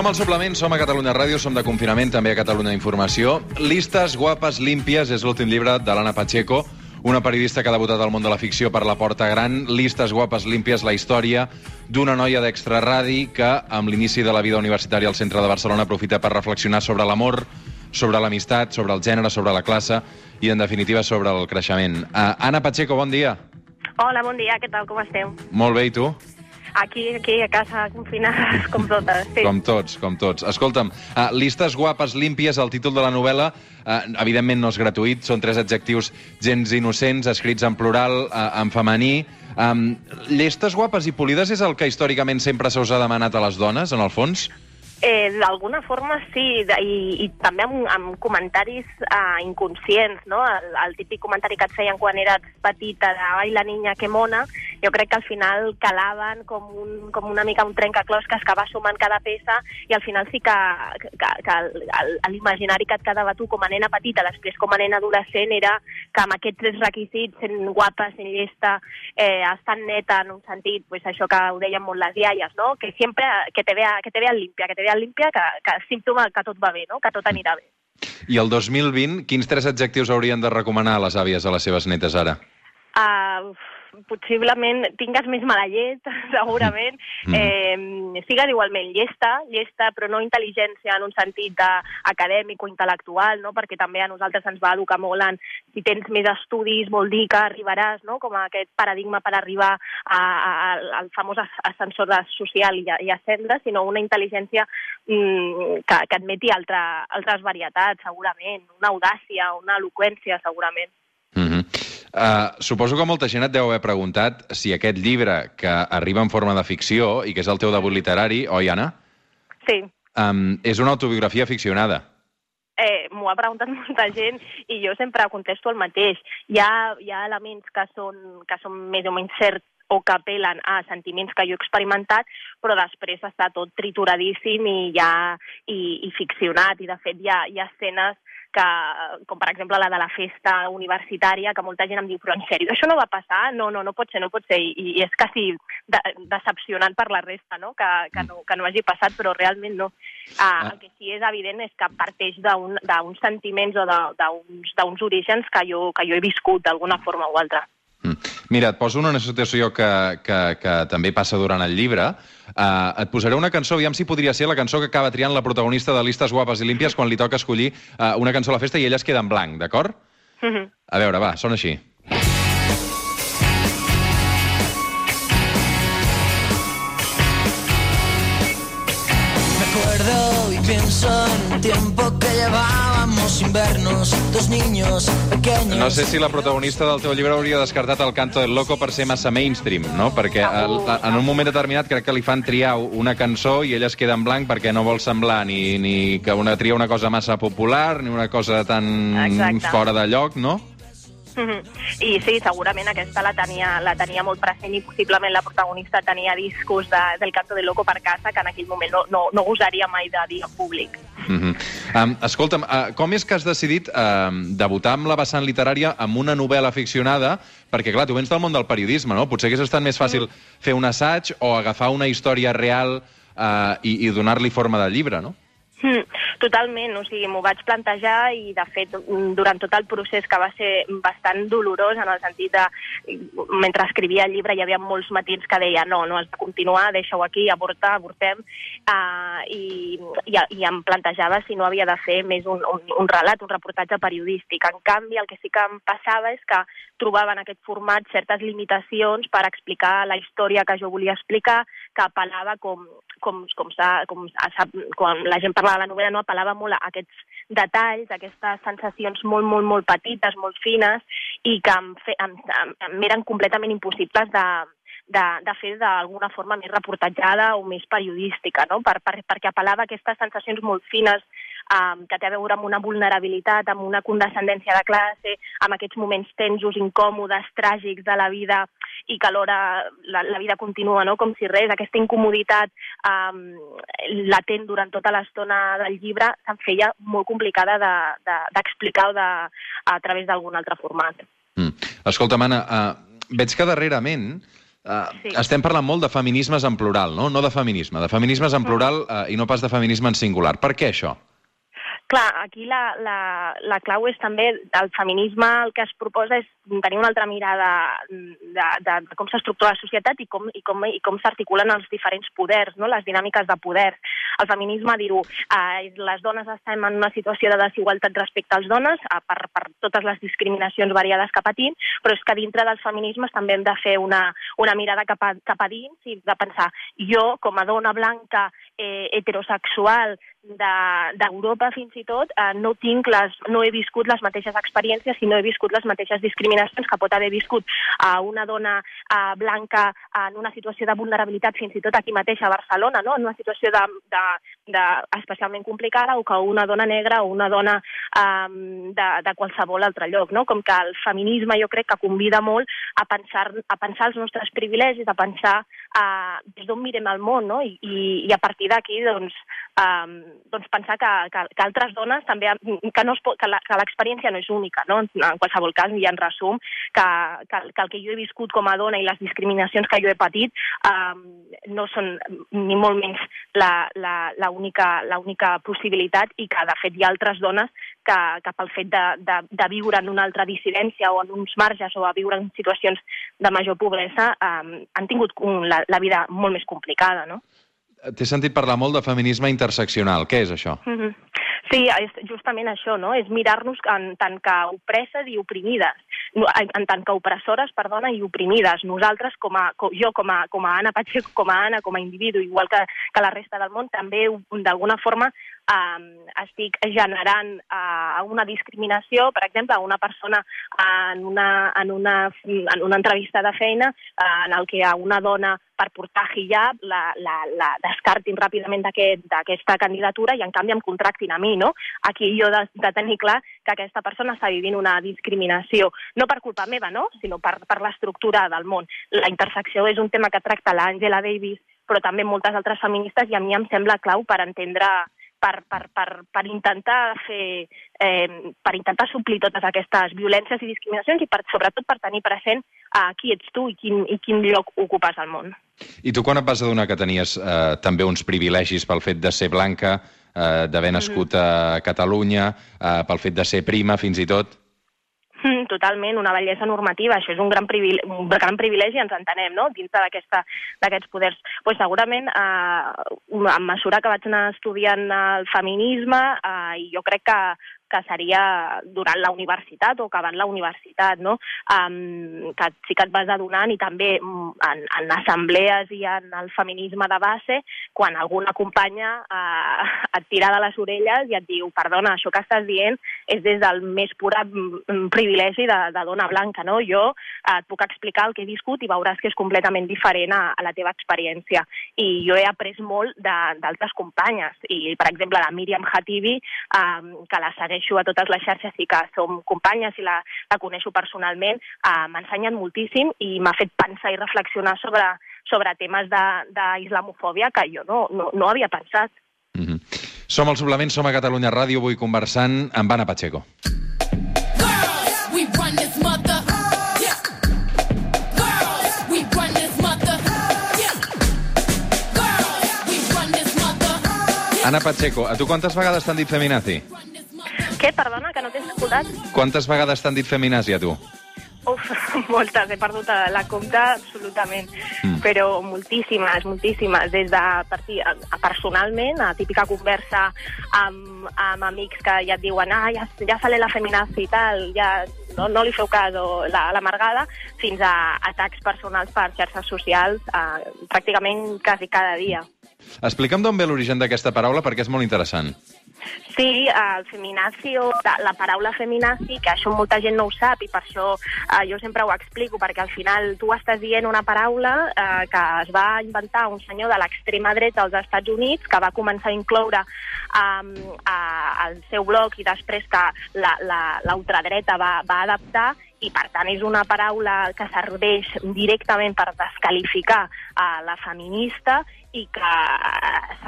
Som al suplement, som a Catalunya Ràdio, som de confinament, també a Catalunya Informació. Listes guapes límpies és l'últim llibre de l'Anna Pacheco, una periodista que ha debutat al món de la ficció per la porta gran. Listes guapes límpies, la història d'una noia d'extraradi que, amb l'inici de la vida universitària al centre de Barcelona, aprofita per reflexionar sobre l'amor, sobre l'amistat, sobre el gènere, sobre la classe i, en definitiva, sobre el creixement. Uh, Anna Pacheco, bon dia. Hola, bon dia, què tal, com esteu? Molt bé, i tu? Aquí, aquí, a casa, confinades, com totes. Sí. Com tots, com tots. Escolta'm, uh, listes guapes, límpies, el títol de la novel·la, uh, evidentment no és gratuït, són tres adjectius gens innocents, escrits en plural, uh, en femení. Um, llestes guapes i polides és el que històricament sempre se us ha demanat a les dones, en el fons? Eh, D'alguna forma sí, de- i, i també amb, amb comentaris uh, inconscients, no? El, el típic comentari que et feien quan eres petita de «ai, la niña, que mona», jo crec que al final calaven com, un, com una mica un trencaclosques que va sumant cada peça i al final sí que, que, que l'imaginari que et quedava tu com a nena petita, després com a nena adolescent, era que amb aquests tres requisits, sent guapa, sent llesta, eh, estant neta en un sentit, pues això que ho deien molt les iaies, no? que sempre que te vea, que te vean limpia, que te vean limpia, que, que símptoma que tot va bé, no? que tot anirà bé. I el 2020, quins tres adjectius haurien de recomanar a les àvies a les seves netes ara? Uh, possiblement tingues més mala llet, segurament. Mm. Eh, sigues igualment llesta, llesta, però no intel·ligència en un sentit de acadèmic o intel·lectual, no? perquè també a nosaltres ens va educar molt en si tens més estudis vol dir que arribaràs, no? com aquest paradigma per arribar a, a, a- al famós as- ascensor social i, i ascendre, sinó una intel·ligència mm, que, que admeti altra, altres varietats, segurament, una audàcia, una eloqüència, segurament. Uh, suposo que molta gent et deu haver preguntat si aquest llibre, que arriba en forma de ficció i que és el teu debut literari, oi, Anna? Sí, Um, és una autobiografia ficcionada. eh, m'ho ha preguntat molta gent i jo sempre contesto el mateix. Hi ha, hi ha elements que són, que són més o menys certs o que apel·len a sentiments que jo he experimentat, però després està tot trituradíssim i, ja, i, i ficcionat. I, de fet, hi ha, hi ha escenes que, com per exemple la de la festa universitària, que molta gent em diu, però en sèrio, això no va passar? No, no, no pot ser, no pot ser. I, i és quasi de, decepcionant per la resta, no? Que, que, no, que no hagi passat, però realment no. Uh, el que sí és evident és que parteix d'un- d'uns sentiments o d'uns orígens que jo, que jo he viscut d'alguna forma o altra. Mm. Mira, et poso una situació que, que, que també passa durant el llibre. Uh, et posaré una cançó, aviam si podria ser la cançó que acaba triant la protagonista de Listes Guapes i Límpies quan li toca escollir uh, una cançó a la festa i ella es queda en blanc, d'acord? Mhm. A veure, va, sona així. Un tiempo que llevábamos sin vernos, dos niños pequeños. No sé si la protagonista del teu llibre hauria descartat el canto del loco per ser massa mainstream, no? Perquè el, en un moment determinat crec que li fan triar una cançó i ella es queda en blanc perquè no vol semblar ni, ni que una tria una cosa massa popular ni una cosa tan Exacte. fora de lloc, no? Mhm. I sí, segurament aquesta la tenia, la tenia molt present i possiblement la protagonista tenia discos de, del canto de loco per casa que en aquell moment no, no, no gosaria mai de dir en públic. Mm -hmm. um, escolta'm, uh, com és que has decidit um, debutar amb la vessant literària amb una novel·la ficcionada? Perquè, clar, tu vens del món del periodisme, no? Potser hagués estat més fàcil fer un assaig o agafar una història real uh, i, i donar-li forma de llibre, no? Mm, totalment, o sigui, m'ho vaig plantejar i, de fet, mm, durant tot el procés, que va ser bastant dolorós en el sentit de, mentre escrivia el llibre hi havia molts matins que deia no, no, has de continuar, deixa-ho aquí, avorta, avortem, uh, i, i, i em plantejava si no havia de fer més un, un, un relat, un reportatge periodístic. En canvi, el que sí que em passava és que trobava en aquest format certes limitacions per explicar la història que jo volia explicar, que apel·lava com, com, com, com quan la gent parlava de la novel·la, no apel·lava molt a aquests detalls, a aquestes sensacions molt, molt, molt petites, molt fines, i que em, fe, em, em, em eren completament impossibles de, de, de fer d'alguna forma més reportatjada o més periodística, no? per, per, perquè apel·lava a aquestes sensacions molt fines um, que té a veure amb una vulnerabilitat, amb una condescendència de classe, amb aquests moments tensos, incòmodes, tràgics de la vida i que alhora la, la vida continua, no? com si res, aquesta incomoditat um, latent durant tota l'estona del llibre se'm feia molt complicada d'explicar de, d'explicar o de, a través d'algun altre format. Mm. Escolta, Mana, uh, veig que darrerament Uh, Sí. Estem parlant molt de feminismes en plural, no? No de feminisme, de feminismes en plural uh, i no pas de feminisme en singular. Per què això? Clar, aquí la, la, la clau és també el feminisme, el que es proposa és tenir una altra mirada de, de, de com s'estructura la societat i com, i com, i com s'articulen els diferents poders, no? les dinàmiques de poder. El feminisme, dir-ho, eh, les dones estem en una situació de desigualtat respecte als dones eh, per, per totes les discriminacions variades que patim, però és que dintre dels feminismes també hem de fer una, una mirada cap a, cap a dins i de pensar, jo, com a dona blanca, eh, heterosexual, de- d'Europa de, fins i tot, eh, no, tinc les, no he viscut les mateixes experiències i no he viscut les mateixes discriminacions que pot haver viscut a una dona eh, blanca en una situació de vulnerabilitat fins i tot aquí mateix a Barcelona, no? en una situació de, de, de especialment complicada o que una dona negra o una dona eh, de, de qualsevol altre lloc. No? Com que el feminisme jo crec que convida molt a pensar, a pensar els nostres privilegis, a pensar eh, des d'on mirem el món no? I, i, i a partir d'aquí doncs, um, doncs pensar que, que, que altres dones també, que, no es pot, que l'experiència no és única, no? En qualsevol cas, i en resum, que, que, que el que jo he viscut com a dona i les discriminacions que jo he patit um, no són ni molt menys la, la, la, única, la única possibilitat i que, de fet, hi ha altres dones que, que pel fet de, de, de viure en una altra dissidència o en uns marges o a viure en situacions de major pobresa um, han tingut un, la, la vida molt més complicada, no? T'he sentit parlar molt de feminisme interseccional. Què és això? Mhm. Sí, és justament això, no? És mirar-nos en tant que opresses i oprimides, en tant que opressores, perdona, i oprimides. Nosaltres, com a, com, jo com a, com a Anna Pacheco, com a Anna, com a individu, igual que, que la resta del món, també d'alguna forma um, estic generant uh, una discriminació, per exemple, a una persona en una, en una, en una entrevista de feina uh, en el que a una dona per portar hijab la, la, la descartin ràpidament d'aquest- d'aquesta candidatura i en canvi em contractin a mi, no? Aquí jo de, de tenir clar que aquesta persona està vivint una discriminació, no per culpa meva, no? sinó per, per l'estructura del món. La intersecció és un tema que tracta l'Àngela Davis, però també moltes altres feministes, i a mi em sembla clau per entendre per, per, per, per intentar fer eh, per intentar suplir totes aquestes violències i discriminacions i per, sobretot per tenir present uh, qui ets tu i quin, i quin lloc ocupes al món. I tu quan et vas adonar que tenies eh, també uns privilegis pel fet de ser blanca, eh, d'haver nascut a Catalunya, eh, pel fet de ser prima, fins i tot? Mm, Totalment, una bellesa normativa. Això és un gran, privile un gran privilegi, ens entenem, no?, dins d'aquests poders. Pues segurament, eh, a mesura que vaig anar estudiant el feminisme, eh, jo crec que que seria durant la universitat o acabant la universitat, no? Um, que sí que et vas adonant i també mm, en, en assemblees i en el feminisme de base, quan alguna companya uh, et tira de les orelles i et diu perdona, això que estàs dient és des del més pur mm, privilegi de, de dona blanca, no? Jo eh, et puc explicar el que he viscut i veuràs que és completament diferent a, a la teva experiència. I jo he après molt d'altres companyes. I, per exemple, la Míriam Hatibi, eh, que la segueixo a totes les xarxes i que som companyes i la, la coneixo personalment, eh, m'ha ensenyat moltíssim i m'ha fet pensar i reflexionar sobre, sobre temes de- d'islamofòbia que jo no, no, no havia pensat. Mm -hmm. Som al Suplement, som a Catalunya Ràdio, avui conversant amb Anna Pacheco. Girls, we run this mother. Anna Pacheco, a tu quantes vegades t'han dit feminazi? Què, perdona, que no t'he escoltat? Quantes vegades t'han dit feminazi a tu? Uf, moltes, he perdut la compta absolutament, Mm. però moltíssimes, moltíssimes, des de partir, personalment, a típica conversa amb, amb amics que ja et diuen ah, ja, ja sale la feminazi i tal, ja no, no li feu cas o la- l'amargada, fins a atacs personals per xarxes socials eh, pràcticament quasi cada dia. Explica'm d'on ve l'origen d'aquesta paraula, perquè és molt interessant. Sí, el feminacio, la, la paraula feminazi, que això molta gent no ho sap i per això eh, jo sempre ho explico, perquè al final tu estàs dient una paraula eh, que es va inventar un senyor de l'extrema dreta als Estats Units, que va començar a incloure eh, al seu blog i després que l'ultradreta va, va adaptar i per tant és una paraula que serveix directament per descalificar a la feminista i que,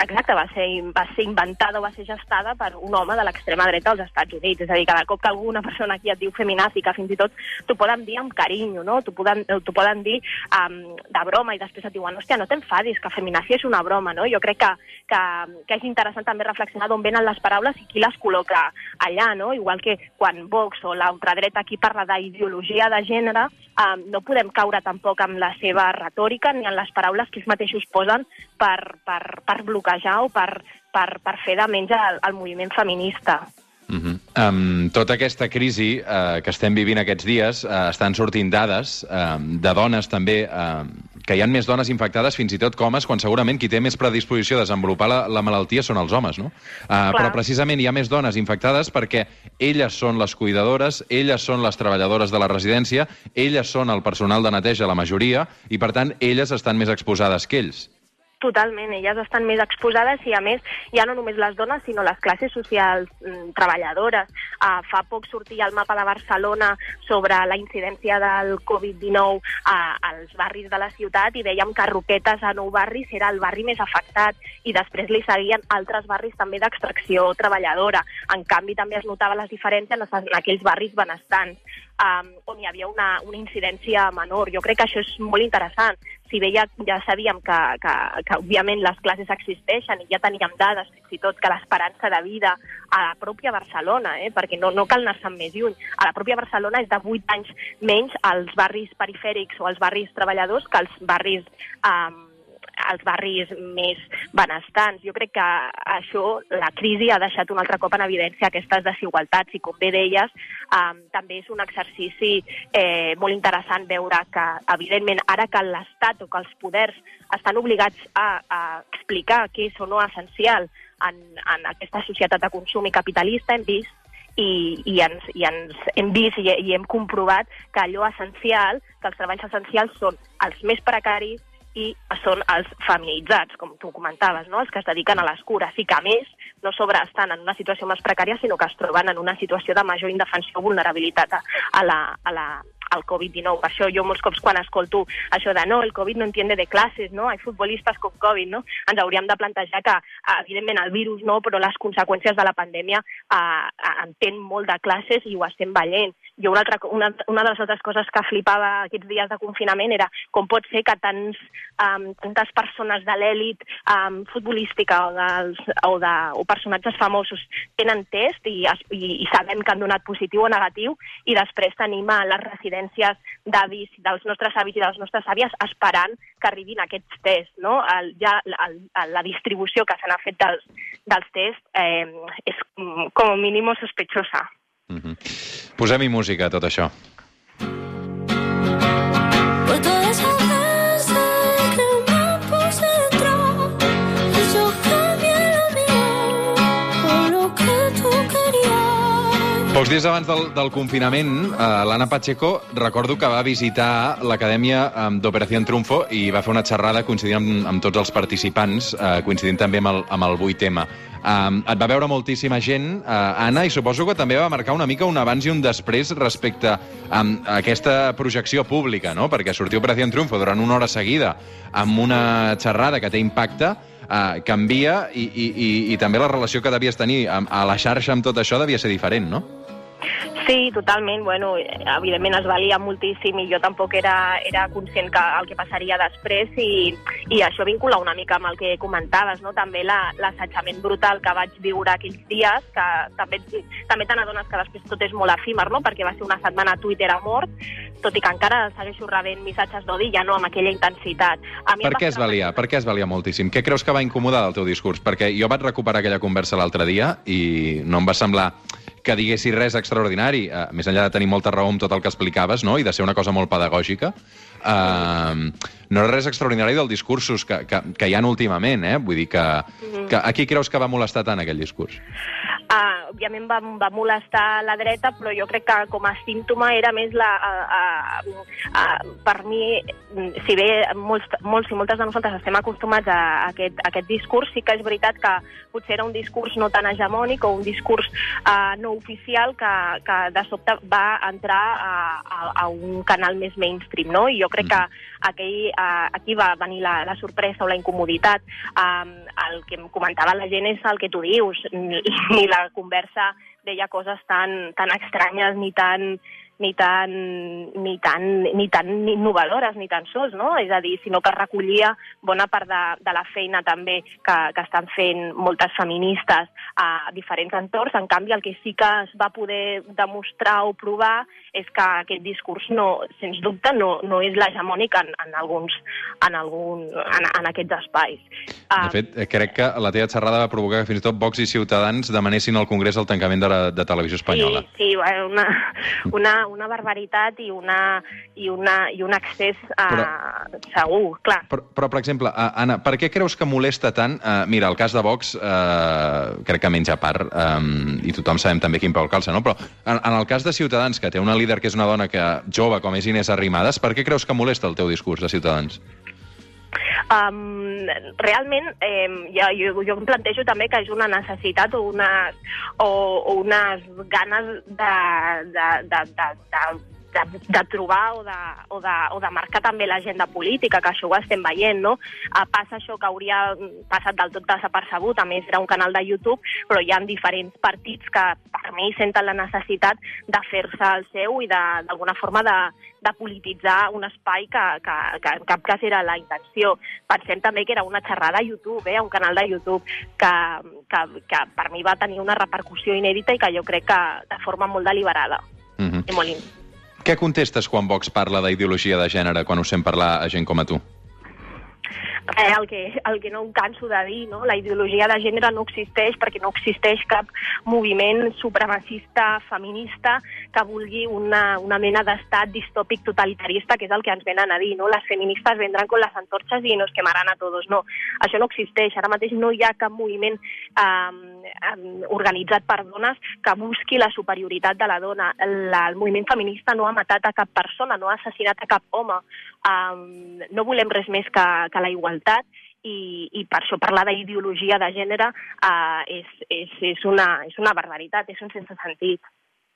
exacte, va ser, va ser inventada o va ser gestada per un home de l'extrema dreta als Estats Units. És a dir, cada cop que alguna persona aquí et diu feminazi, que fins i tot t'ho poden dir amb carinyo, no? T'ho poden, poden dir um, de broma i després et diuen, hòstia, no t'enfadis, que feminazi és una broma, no? Jo crec que, que, que és interessant també reflexionar d'on venen les paraules i qui les col·loca allà, no? Igual que quan Vox o l'ultradreta aquí parla d'ideologia de gènere, um, no podem caure tampoc amb la seva retòrica ni en les paraules que ells mateixos posen per, per, per bloquejar o per, per, per fer de menys el, el moviment feminista. Uh -huh. um, tota aquesta crisi uh, que estem vivint aquests dies uh, estan sortint dades uh, de dones també uh, que hi ha més dones infectades fins i tot com homes quan segurament qui té més predisposició a desenvolupar la, la malaltia són els homes, no? Uh, però precisament hi ha més dones infectades perquè elles són les cuidadores, elles són les treballadores de la residència, elles són el personal de neteja, la majoria, i per tant elles estan més exposades que ells. Totalment, elles estan més exposades i, a més, ja no només les dones, sinó les classes socials mm, treballadores. Uh, fa poc sortia el mapa de Barcelona sobre la incidència del Covid-19 uh, als barris de la ciutat i dèiem que Roquetes, a nou barris, era el barri més afectat i després li seguien altres barris també d'extracció treballadora. En canvi, també es notava les diferències en aquells barris benestants um, on hi havia una, una incidència menor. Jo crec que això és molt interessant. Si bé ja, ja sabíem que, que, que, òbviament, les classes existeixen i ja teníem dades, fins i tot, que l'esperança de vida a la pròpia Barcelona, eh, perquè no, no cal anar-se'n més lluny, a la pròpia Barcelona és de 8 anys menys als barris perifèrics o als barris treballadors que als barris um, als barris més benestants. Jo crec que això, la crisi ha deixat un altre cop en evidència aquestes desigualtats i, com bé deies, um, també és un exercici eh, molt interessant veure que, evidentment, ara que l'Estat o que els poders estan obligats a, a explicar què és o no essencial en, en aquesta societat de consum i capitalista, hem vist i, i, ens, i ens hem vist i, i hem comprovat que allò essencial, que els treballs essencials són els més precaris, i són els feminitzats, com tu comentaves, no? els que es dediquen a les cures i que, a més, no sobre estan en una situació més precària, sinó que es troben en una situació de major indefensió o vulnerabilitat a, la, a la, al Covid-19. Per això jo molts cops quan escolto això de no, el Covid no entiende de classes, no? Hay futbolistes con Covid, no? Ens hauríem de plantejar que, evidentment, el virus no, però les conseqüències de la pandèmia eh, entén molt de classes i ho estem veient jo una, altra, una, una de les altres coses que flipava aquests dies de confinament era com pot ser que tants, um, tantes persones de l'èlit um, futbolística o, dels, o, de, o personatges famosos tenen test i, i, i sabem que han donat positiu o negatiu i després tenim a les residències d'avis dels nostres avis i de les nostres àvies esperant que arribin aquests tests. No? El, ja el, el, la distribució que se n'ha fet dels, dels tests eh, és mm, com a mínim sospechosa. Mm -hmm. Posem-hi música tot això. Pocs dies abans del, del confinament, eh, l'Anna Pacheco recordo que va visitar l'acadèmia eh, d'Operació Triunfo i va fer una xerrada coincidint amb, amb tots els participants, eh, coincidint també amb el, amb el 8M. Um, et va veure moltíssima gent, uh, Anna, i suposo que també va marcar una mica un abans i un després respecte a aquesta projecció pública, no? Perquè sortir Operació Triunfo durant una hora seguida amb una xerrada que té impacte, uh, canvia i, i, i, i també la relació que devies tenir amb, a la xarxa amb tot això devia ser diferent, no? Sí, totalment. Bueno, evidentment es valia moltíssim i jo tampoc era, era conscient que el que passaria després i, i això vincula una mica amb el que comentaves, no? també l'assetjament la, brutal que vaig viure aquells dies, que també, també te n'adones que després tot és molt efímer, no? perquè va ser una setmana a Twitter a mort, tot i que encara segueixo rebent missatges d'odi, ja no amb aquella intensitat. A mi per què es valia? Per què es valia moltíssim? Què creus que va incomodar del teu discurs? Perquè jo vaig recuperar aquella conversa l'altre dia i no em va semblar que diguessis res extraordinari, uh, més enllà de tenir molta raó amb tot el que explicaves, no?, i de ser una cosa molt pedagògica, uh, no és res extraordinari dels discursos que, que, que hi han últimament, eh? Vull dir que, que... A qui creus que va molestar tant aquell discurs? Uh, òbviament va, va molestar la dreta, però jo crec que com a símptoma era més la... A, a, a, per mi, si bé molts, molts i moltes de nosaltres estem acostumats a, a, aquest, a aquest discurs, sí que és veritat que potser era un discurs no tan hegemònic o un discurs uh, no oficial que, que de sobte va entrar a, a, a un canal més mainstream, no? I jo crec que aquell, uh, aquí va venir la, la sorpresa o la incomoditat. Um, el que em comentava la gent és el que tu dius, ni, ni la conversa deia coses tan, tan estranyes ni tan ni tan, ni tan, ni tan innovadores ni tan sols, no? És a dir, sinó que recollia bona part de, de la feina també que, que estan fent moltes feministes a diferents entorns. En canvi, el que sí que es va poder demostrar o provar és que aquest discurs, no, sens dubte, no, no és l'hegemònic en, en, alguns, en, algun, en, en aquests espais. De fet, eh, crec que la teva xerrada va provocar que fins i tot Vox i Ciutadans demanessin al Congrés el tancament de, la, de Televisió Espanyola. Sí, sí, una, una, una barbaritat i, una, i, una, i un accés a, Però- segur, clar. Però, però, per exemple, uh, Anna, per què creus que molesta tant... Uh, mira, el cas de Vox uh, crec que menja part, um, i tothom sabem també quin peu calça, no? Però en, en el cas de Ciutadans, que té una líder que és una dona que jove com és Inés Arrimadas, per què creus que molesta el teu discurs de Ciutadans? Um, realment, eh, jo, jo, jo em plantejo també que és una necessitat o, una, o, o unes ganes de, de, de, de, de de, de trobar o de, o, de, o de marcar també l'agenda política, que això ho estem veient, no? Uh, passa això que hauria passat del tot desapercebut, a més era un canal de YouTube, però hi ha diferents partits que per mi senten la necessitat de fer-se el seu i d'alguna forma de, de polititzar un espai que, que, que en cap cas era la intenció. Pensem també que era una xerrada a YouTube, eh, un canal de YouTube, que, que, que per mi va tenir una repercussió inèdita i que jo crec que de forma molt deliberada Mm -hmm. i molt Què contestes quan Vox parla d'ideologia de gènere, quan us sent parlar a gent com a tu? eh, el, que, el que no em canso de dir, no? la ideologia de gènere no existeix perquè no existeix cap moviment supremacista feminista que vulgui una, una mena d'estat distòpic totalitarista, que és el que ens venen a dir. No? Les feministes vendran con las antorchas i nos quemarán a todos. No, això no existeix. Ara mateix no hi ha cap moviment eh, organitzat per dones que busqui la superioritat de la dona. La, el moviment feminista no ha matat a cap persona, no ha assassinat a cap home. Um, no volem res més que, que la igualtat i, i per això parlar d'ideologia de gènere uh, és, és, és, una, és una barbaritat, és un sense sentit.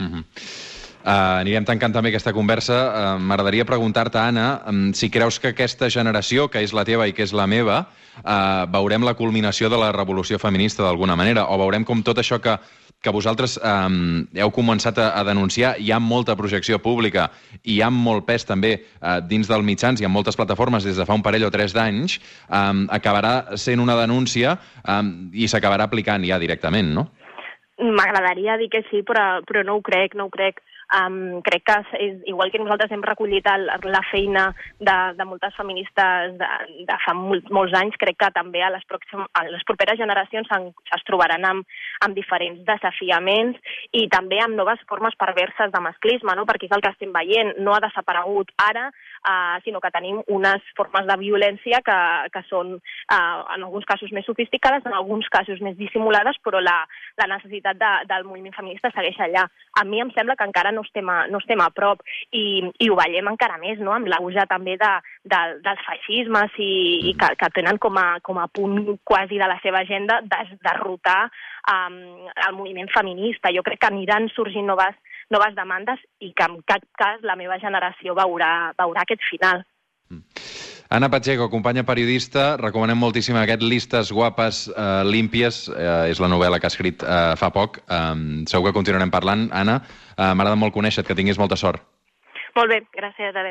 Uh -huh. Uh, anirem tancant també aquesta conversa. Uh, M'agradaria preguntar-te, Anna, um, si creus que aquesta generació, que és la teva i que és la meva, uh, veurem la culminació de la revolució feminista d'alguna manera, o veurem com tot això que, que vosaltres um, heu començat a, a denunciar, hi ha molta projecció pública i hi ha molt pes també uh, dins dels mitjans i en moltes plataformes des de fa un parell o tres d'anys, um, acabarà sent una denúncia um, i s'acabarà aplicant ja directament, no? M'agradaria dir que sí, però, però no ho crec, no ho crec. Um, crec que és, igual que nosaltres hem recollit el, la feina de, de moltes feministes de, de fa molt, molts anys, crec que també a les, pròxim, a les properes generacions en, es trobaran amb, amb diferents desafiaments i també amb noves formes perverses de masclisme, no? perquè és el que estem veient. No ha desaparegut ara, uh, sinó que tenim unes formes de violència que, que són uh, en alguns casos més sofisticades, en alguns casos més dissimulades, però la, la necessitat de, del moviment feminista segueix allà. A mi em sembla que encara no estem a, no estem a prop i, i ho veiem encara més, no?, amb l'auge també de, de, dels feixismes i, i que, que tenen com a, com a punt quasi de la seva agenda des, derrotar um, el moviment feminista. Jo crec que aniran sorgint noves, noves demandes i que en cap cas la meva generació veurà, veurà aquest final. Anna Pacheco, companya periodista, recomanem moltíssim aquest Listes guapes, eh, límpies, eh, és la novel·la que ha escrit eh, fa poc. Eh, segur que continuarem parlant. Anna, eh, m'agrada molt conèixer-te, que tinguis molta sort. Molt bé, gràcies, adeu.